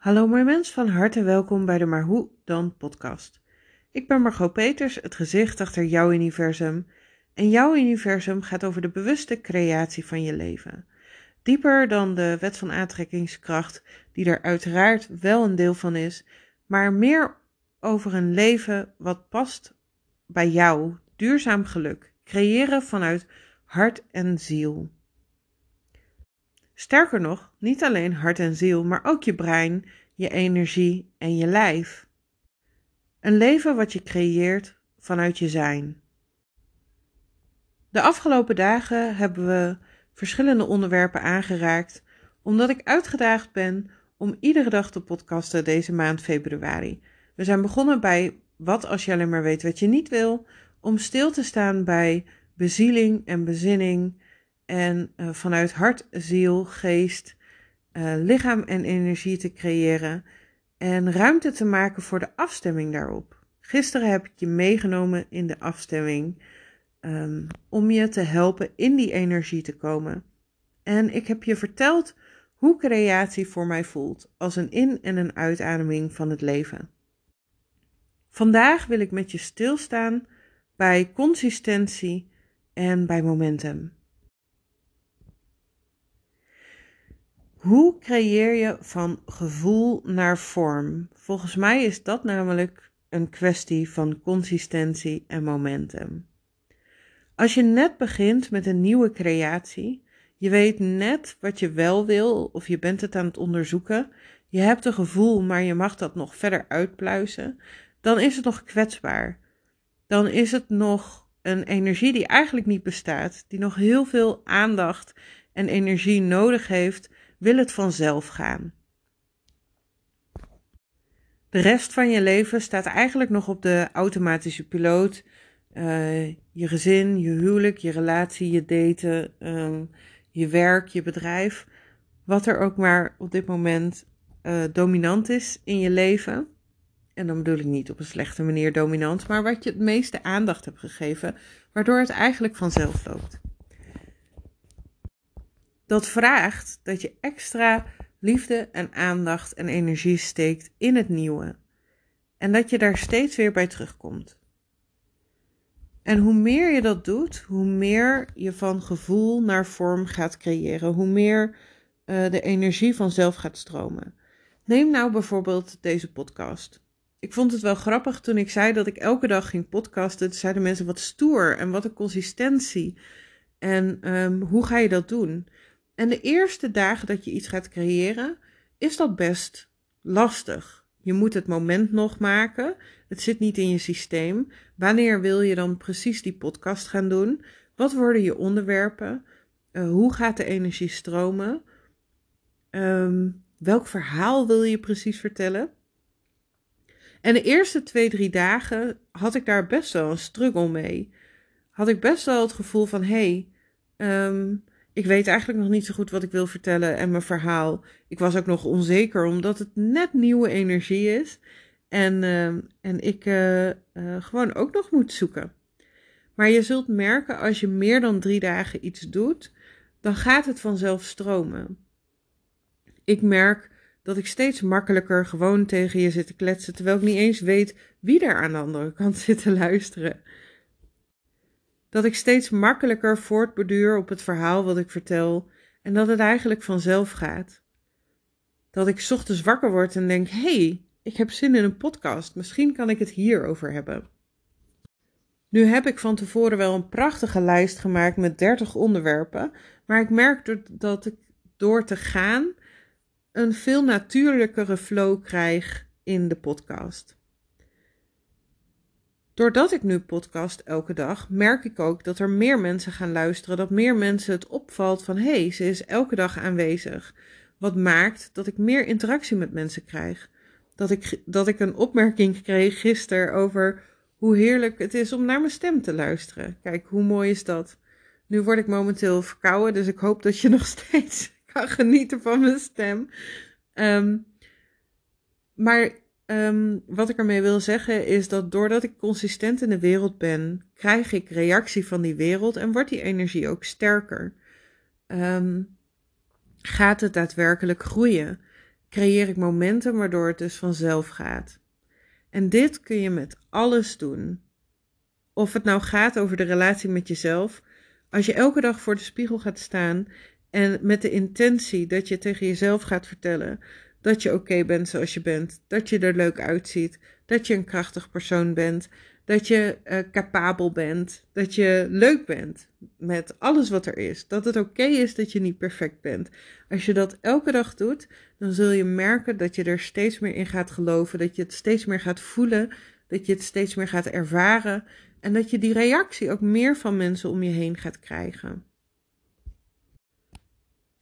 Hallo mijn mens, van harte welkom bij de Maar Hoe Dan podcast. Ik ben Margot Peters, het gezicht achter jouw universum. En jouw universum gaat over de bewuste creatie van je leven. Dieper dan de wet van aantrekkingskracht, die er uiteraard wel een deel van is, maar meer over een leven wat past bij jou, duurzaam geluk, creëren vanuit hart en ziel. Sterker nog, niet alleen hart en ziel, maar ook je brein, je energie en je lijf. Een leven wat je creëert vanuit je zijn. De afgelopen dagen hebben we verschillende onderwerpen aangeraakt, omdat ik uitgedaagd ben om iedere dag te podcasten deze maand februari. We zijn begonnen bij wat als je alleen maar weet wat je niet wil, om stil te staan bij bezieling en bezinning en uh, vanuit hart, ziel, geest, uh, lichaam en energie te creëren en ruimte te maken voor de afstemming daarop. Gisteren heb ik je meegenomen in de afstemming um, om je te helpen in die energie te komen. En ik heb je verteld hoe creatie voor mij voelt als een in- en een uitademing van het leven. Vandaag wil ik met je stilstaan bij consistentie en bij momentum. Hoe creëer je van gevoel naar vorm? Volgens mij is dat namelijk een kwestie van consistentie en momentum. Als je net begint met een nieuwe creatie, je weet net wat je wel wil of je bent het aan het onderzoeken, je hebt een gevoel, maar je mag dat nog verder uitpluizen, dan is het nog kwetsbaar. Dan is het nog een energie die eigenlijk niet bestaat, die nog heel veel aandacht en energie nodig heeft wil het vanzelf gaan. De rest van je leven staat eigenlijk nog op de automatische piloot. Uh, je gezin, je huwelijk, je relatie, je daten, um, je werk, je bedrijf. Wat er ook maar op dit moment uh, dominant is in je leven. En dan bedoel ik niet op een slechte manier dominant, maar wat je het meeste aandacht hebt gegeven, waardoor het eigenlijk vanzelf loopt dat vraagt dat je extra liefde en aandacht en energie steekt in het nieuwe. En dat je daar steeds weer bij terugkomt. En hoe meer je dat doet, hoe meer je van gevoel naar vorm gaat creëren, hoe meer uh, de energie vanzelf gaat stromen. Neem nou bijvoorbeeld deze podcast. Ik vond het wel grappig toen ik zei dat ik elke dag ging podcasten. Toen zeiden mensen wat stoer en wat een consistentie. En um, hoe ga je dat doen? En de eerste dagen dat je iets gaat creëren, is dat best lastig. Je moet het moment nog maken. Het zit niet in je systeem. Wanneer wil je dan precies die podcast gaan doen? Wat worden je onderwerpen? Uh, hoe gaat de energie stromen? Um, welk verhaal wil je precies vertellen? En de eerste twee, drie dagen had ik daar best wel een struggle mee. Had ik best wel het gevoel van: hé, hey, um, ik weet eigenlijk nog niet zo goed wat ik wil vertellen en mijn verhaal. Ik was ook nog onzeker omdat het net nieuwe energie is. En, uh, en ik uh, uh, gewoon ook nog moet zoeken. Maar je zult merken als je meer dan drie dagen iets doet, dan gaat het vanzelf stromen. Ik merk dat ik steeds makkelijker gewoon tegen je zit te kletsen, terwijl ik niet eens weet wie er aan de andere kant zit te luisteren dat ik steeds makkelijker voortborduur op het verhaal wat ik vertel en dat het eigenlijk vanzelf gaat. Dat ik ochtends wakker word en denk: hé, hey, ik heb zin in een podcast, misschien kan ik het hierover hebben. Nu heb ik van tevoren wel een prachtige lijst gemaakt met 30 onderwerpen, maar ik merk dat ik door te gaan een veel natuurlijkere flow krijg in de podcast. Doordat ik nu podcast elke dag, merk ik ook dat er meer mensen gaan luisteren. Dat meer mensen het opvalt van hé, hey, ze is elke dag aanwezig. Wat maakt dat ik meer interactie met mensen krijg. Dat ik, dat ik een opmerking kreeg gisteren over hoe heerlijk het is om naar mijn stem te luisteren. Kijk, hoe mooi is dat? Nu word ik momenteel verkouden, dus ik hoop dat je nog steeds kan genieten van mijn stem. Um, maar Um, wat ik ermee wil zeggen is dat doordat ik consistent in de wereld ben, krijg ik reactie van die wereld en wordt die energie ook sterker. Um, gaat het daadwerkelijk groeien? creëer ik momentum waardoor het dus vanzelf gaat. En dit kun je met alles doen. Of het nou gaat over de relatie met jezelf. Als je elke dag voor de spiegel gaat staan en met de intentie dat je tegen jezelf gaat vertellen dat je oké bent zoals je bent, dat je er leuk uitziet, dat je een krachtig persoon bent, dat je uh, capabel bent, dat je leuk bent met alles wat er is, dat het oké is dat je niet perfect bent. Als je dat elke dag doet, dan zul je merken dat je er steeds meer in gaat geloven, dat je het steeds meer gaat voelen, dat je het steeds meer gaat ervaren. En dat je die reactie ook meer van mensen om je heen gaat krijgen.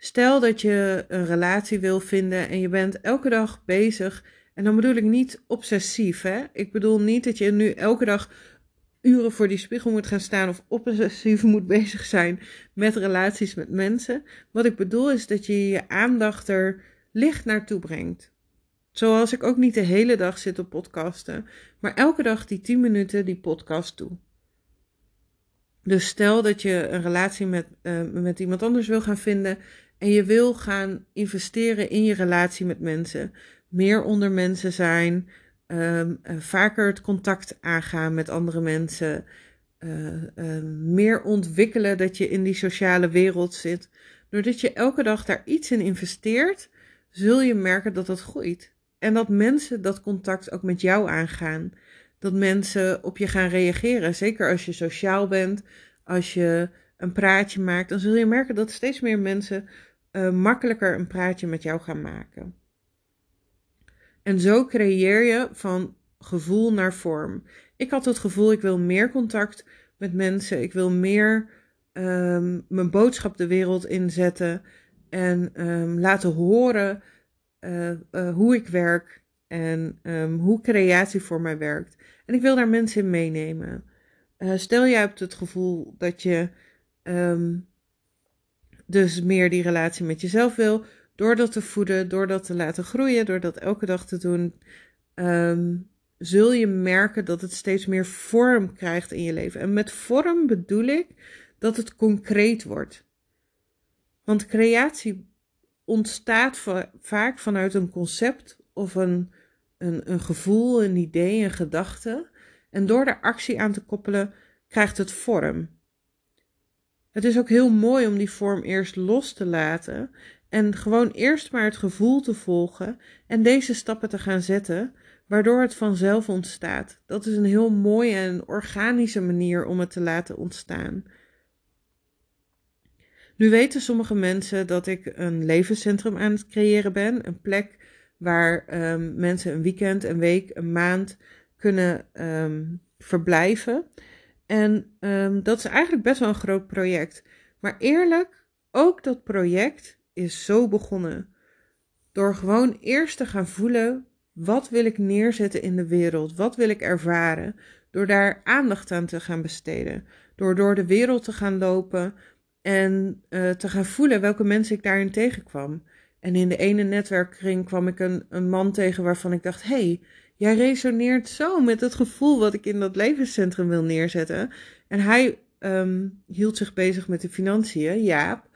Stel dat je een relatie wil vinden en je bent elke dag bezig. En dan bedoel ik niet obsessief. Hè? Ik bedoel niet dat je nu elke dag uren voor die spiegel moet gaan staan of obsessief moet bezig zijn met relaties met mensen. Wat ik bedoel is dat je je aandacht er licht naartoe brengt. Zoals ik ook niet de hele dag zit op podcasten, maar elke dag die 10 minuten die podcast doe. Dus stel dat je een relatie met, uh, met iemand anders wil gaan vinden en je wil gaan investeren in je relatie met mensen, meer onder mensen zijn, um, uh, vaker het contact aangaan met andere mensen, uh, uh, meer ontwikkelen dat je in die sociale wereld zit. Doordat je elke dag daar iets in investeert, zul je merken dat dat groeit. En dat mensen dat contact ook met jou aangaan. Dat mensen op je gaan reageren. Zeker als je sociaal bent, als je een praatje maakt, dan zul je merken dat steeds meer mensen uh, makkelijker een praatje met jou gaan maken. En zo creëer je van gevoel naar vorm. Ik had het gevoel, ik wil meer contact met mensen. Ik wil meer um, mijn boodschap de wereld inzetten. En um, laten horen uh, uh, hoe ik werk. En um, hoe creatie voor mij werkt. En ik wil daar mensen in meenemen. Stel jij hebt het gevoel dat je dus meer die relatie met jezelf wil. Door dat te voeden, door dat te laten groeien, door dat elke dag te doen, um, zul je merken dat het steeds meer vorm krijgt in je leven. En met vorm bedoel ik dat het concreet wordt. Want creatie ontstaat vaak vanuit een concept of een, een, een gevoel, een idee, een gedachte. En door er actie aan te koppelen, krijgt het vorm. Het is ook heel mooi om die vorm eerst los te laten en gewoon eerst maar het gevoel te volgen en deze stappen te gaan zetten, waardoor het vanzelf ontstaat. Dat is een heel mooie en organische manier om het te laten ontstaan. Nu weten sommige mensen dat ik een levenscentrum aan het creëren ben, een plek waar um, mensen een weekend, een week, een maand kunnen um, verblijven. En um, dat is eigenlijk best wel een groot project. Maar eerlijk, ook dat project is zo begonnen. Door gewoon eerst te gaan voelen: wat wil ik neerzetten in de wereld? Wat wil ik ervaren? Door daar aandacht aan te gaan besteden. Door door de wereld te gaan lopen en uh, te gaan voelen welke mensen ik daarin tegenkwam. En in de ene netwerkkring kwam ik een, een man tegen waarvan ik dacht: hé, hey, jij resoneert zo met het gevoel wat ik in dat levenscentrum wil neerzetten. En hij um, hield zich bezig met de financiën, Jaap.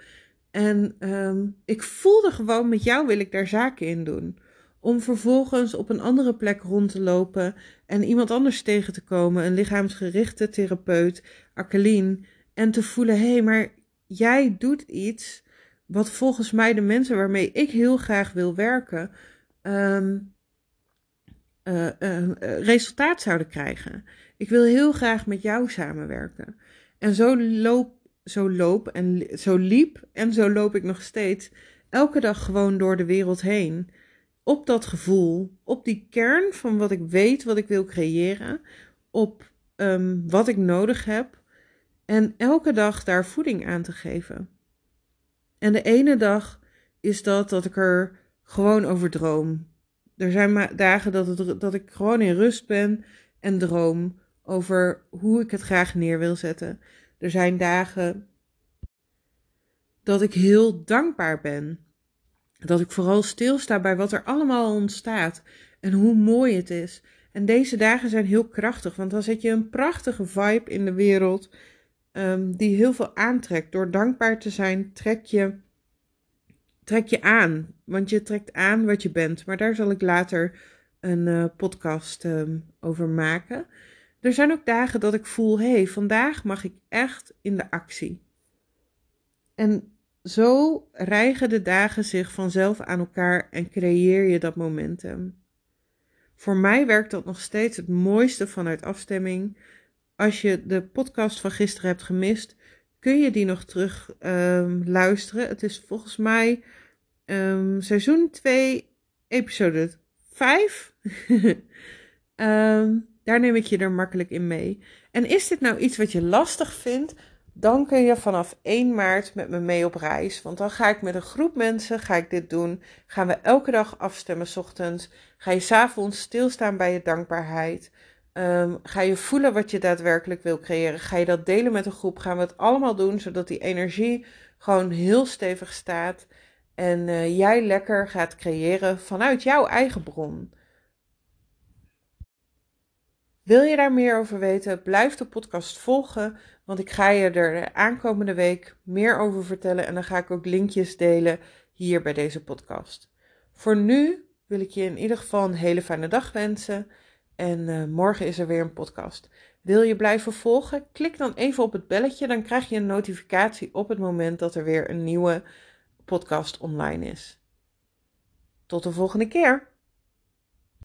En um, ik voelde gewoon, met jou wil ik daar zaken in doen. Om vervolgens op een andere plek rond te lopen en iemand anders tegen te komen, een lichaamsgerichte therapeut, Akkelien, en te voelen, hé, hey, maar jij doet iets wat volgens mij de mensen waarmee ik heel graag wil werken, um, uh, uh, resultaat zouden krijgen. Ik wil heel graag met jou samenwerken. En zo loop, zo loop en zo liep en zo loop ik nog steeds elke dag gewoon door de wereld heen. Op dat gevoel, op die kern van wat ik weet, wat ik wil creëren, op um, wat ik nodig heb. En elke dag daar voeding aan te geven. En de ene dag is dat dat ik er gewoon over droom. Er zijn dagen dat, het, dat ik gewoon in rust ben en droom over hoe ik het graag neer wil zetten. Er zijn dagen dat ik heel dankbaar ben. Dat ik vooral stilsta bij wat er allemaal ontstaat en hoe mooi het is. En deze dagen zijn heel krachtig, want dan zet je een prachtige vibe in de wereld um, die heel veel aantrekt. Door dankbaar te zijn trek je trek je aan. Want je trekt aan wat je bent. Maar daar zal ik later een uh, podcast um, over maken. Er zijn ook dagen dat ik voel: hé, hey, vandaag mag ik echt in de actie. En zo rijgen de dagen zich vanzelf aan elkaar en creëer je dat momentum. Voor mij werkt dat nog steeds het mooiste vanuit afstemming. Als je de podcast van gisteren hebt gemist, kun je die nog terug um, luisteren. Het is volgens mij um, seizoen 2, episode 5. um, ehm, daar neem ik je er makkelijk in mee. En is dit nou iets wat je lastig vindt? Dan kun je vanaf 1 maart met me mee op reis. Want dan ga ik met een groep mensen ga ik dit doen. Gaan we elke dag afstemmen ochtends. Ga je s'avonds stilstaan bij je dankbaarheid. Um, ga je voelen wat je daadwerkelijk wil creëren? Ga je dat delen met een groep? Gaan we het allemaal doen zodat die energie gewoon heel stevig staat en uh, jij lekker gaat creëren vanuit jouw eigen bron? Wil je daar meer over weten? Blijf de podcast volgen, want ik ga je er de aankomende week meer over vertellen en dan ga ik ook linkjes delen hier bij deze podcast. Voor nu wil ik je in ieder geval een hele fijne dag wensen. En uh, morgen is er weer een podcast. Wil je blijven volgen? Klik dan even op het belletje. Dan krijg je een notificatie op het moment dat er weer een nieuwe podcast online is. Tot de volgende keer.